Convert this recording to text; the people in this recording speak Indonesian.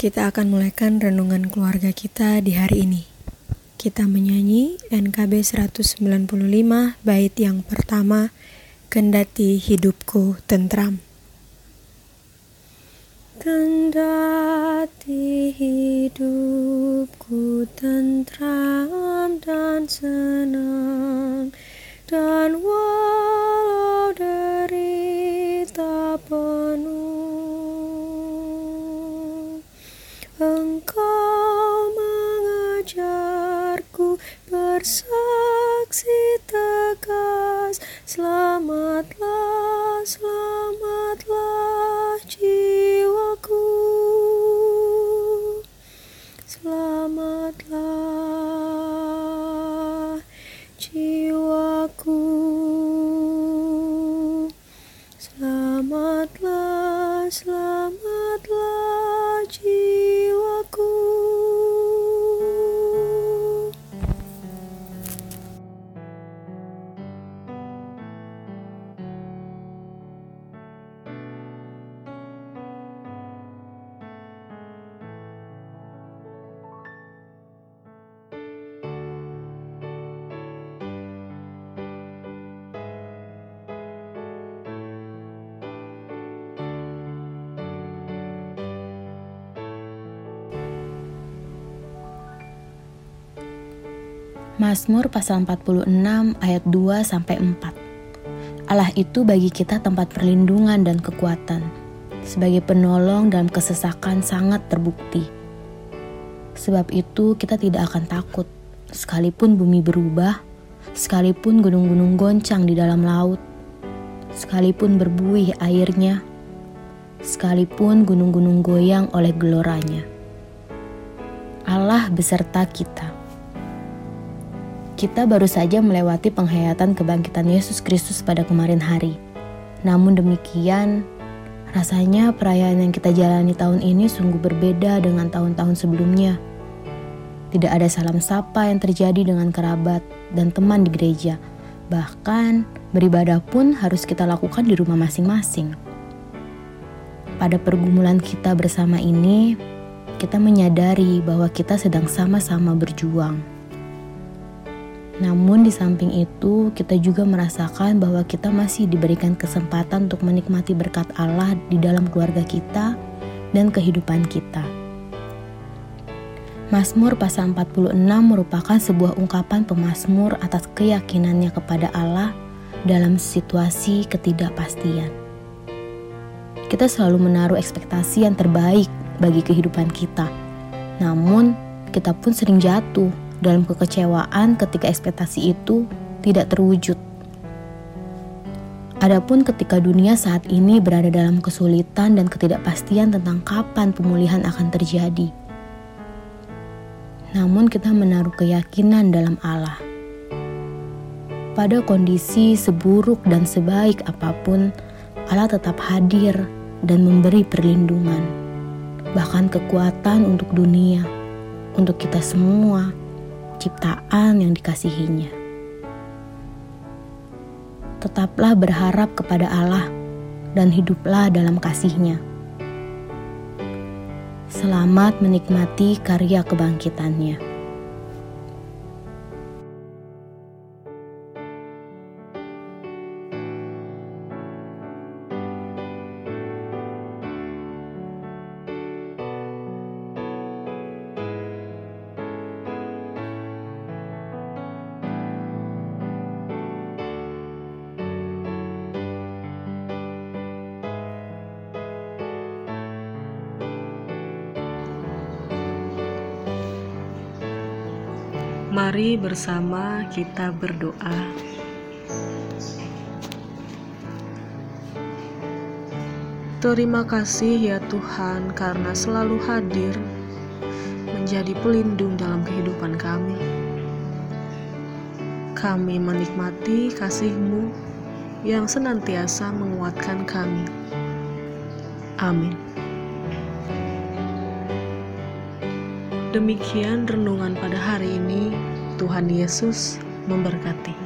Kita akan mulaikan renungan keluarga kita di hari ini. Kita menyanyi NKB 195 bait yang pertama, Kendati hidupku tentram. Kendati hidupku tentram dan senang dan walau bersaksi tegas. Selamatlah, selamatlah jiwaku. Selamatlah jiwaku. Selamatlah, selamatlah jiwaku Mazmur pasal 46 ayat 2 sampai 4. Allah itu bagi kita tempat perlindungan dan kekuatan. Sebagai penolong dalam kesesakan sangat terbukti. Sebab itu kita tidak akan takut sekalipun bumi berubah, sekalipun gunung-gunung goncang di dalam laut, sekalipun berbuih airnya, sekalipun gunung-gunung goyang oleh geloranya. Allah beserta kita kita baru saja melewati penghayatan kebangkitan Yesus Kristus pada kemarin hari. Namun demikian, rasanya perayaan yang kita jalani tahun ini sungguh berbeda dengan tahun-tahun sebelumnya. Tidak ada salam sapa yang terjadi dengan kerabat dan teman di gereja. Bahkan, beribadah pun harus kita lakukan di rumah masing-masing. Pada pergumulan kita bersama ini, kita menyadari bahwa kita sedang sama-sama berjuang namun di samping itu, kita juga merasakan bahwa kita masih diberikan kesempatan untuk menikmati berkat Allah di dalam keluarga kita dan kehidupan kita. Mazmur pasal 46 merupakan sebuah ungkapan pemazmur atas keyakinannya kepada Allah dalam situasi ketidakpastian. Kita selalu menaruh ekspektasi yang terbaik bagi kehidupan kita. Namun, kita pun sering jatuh dalam kekecewaan ketika ekspektasi itu tidak terwujud. Adapun ketika dunia saat ini berada dalam kesulitan dan ketidakpastian tentang kapan pemulihan akan terjadi. Namun kita menaruh keyakinan dalam Allah. Pada kondisi seburuk dan sebaik apa pun, Allah tetap hadir dan memberi perlindungan, bahkan kekuatan untuk dunia, untuk kita semua ciptaan yang dikasihinya. Tetaplah berharap kepada Allah dan hiduplah dalam kasihnya. Selamat menikmati karya kebangkitannya. Mari bersama kita berdoa. Terima kasih ya Tuhan karena selalu hadir menjadi pelindung dalam kehidupan kami. Kami menikmati kasih-Mu yang senantiasa menguatkan kami. Amin. Demikian renungan pada hari ini. Tuhan Yesus memberkati.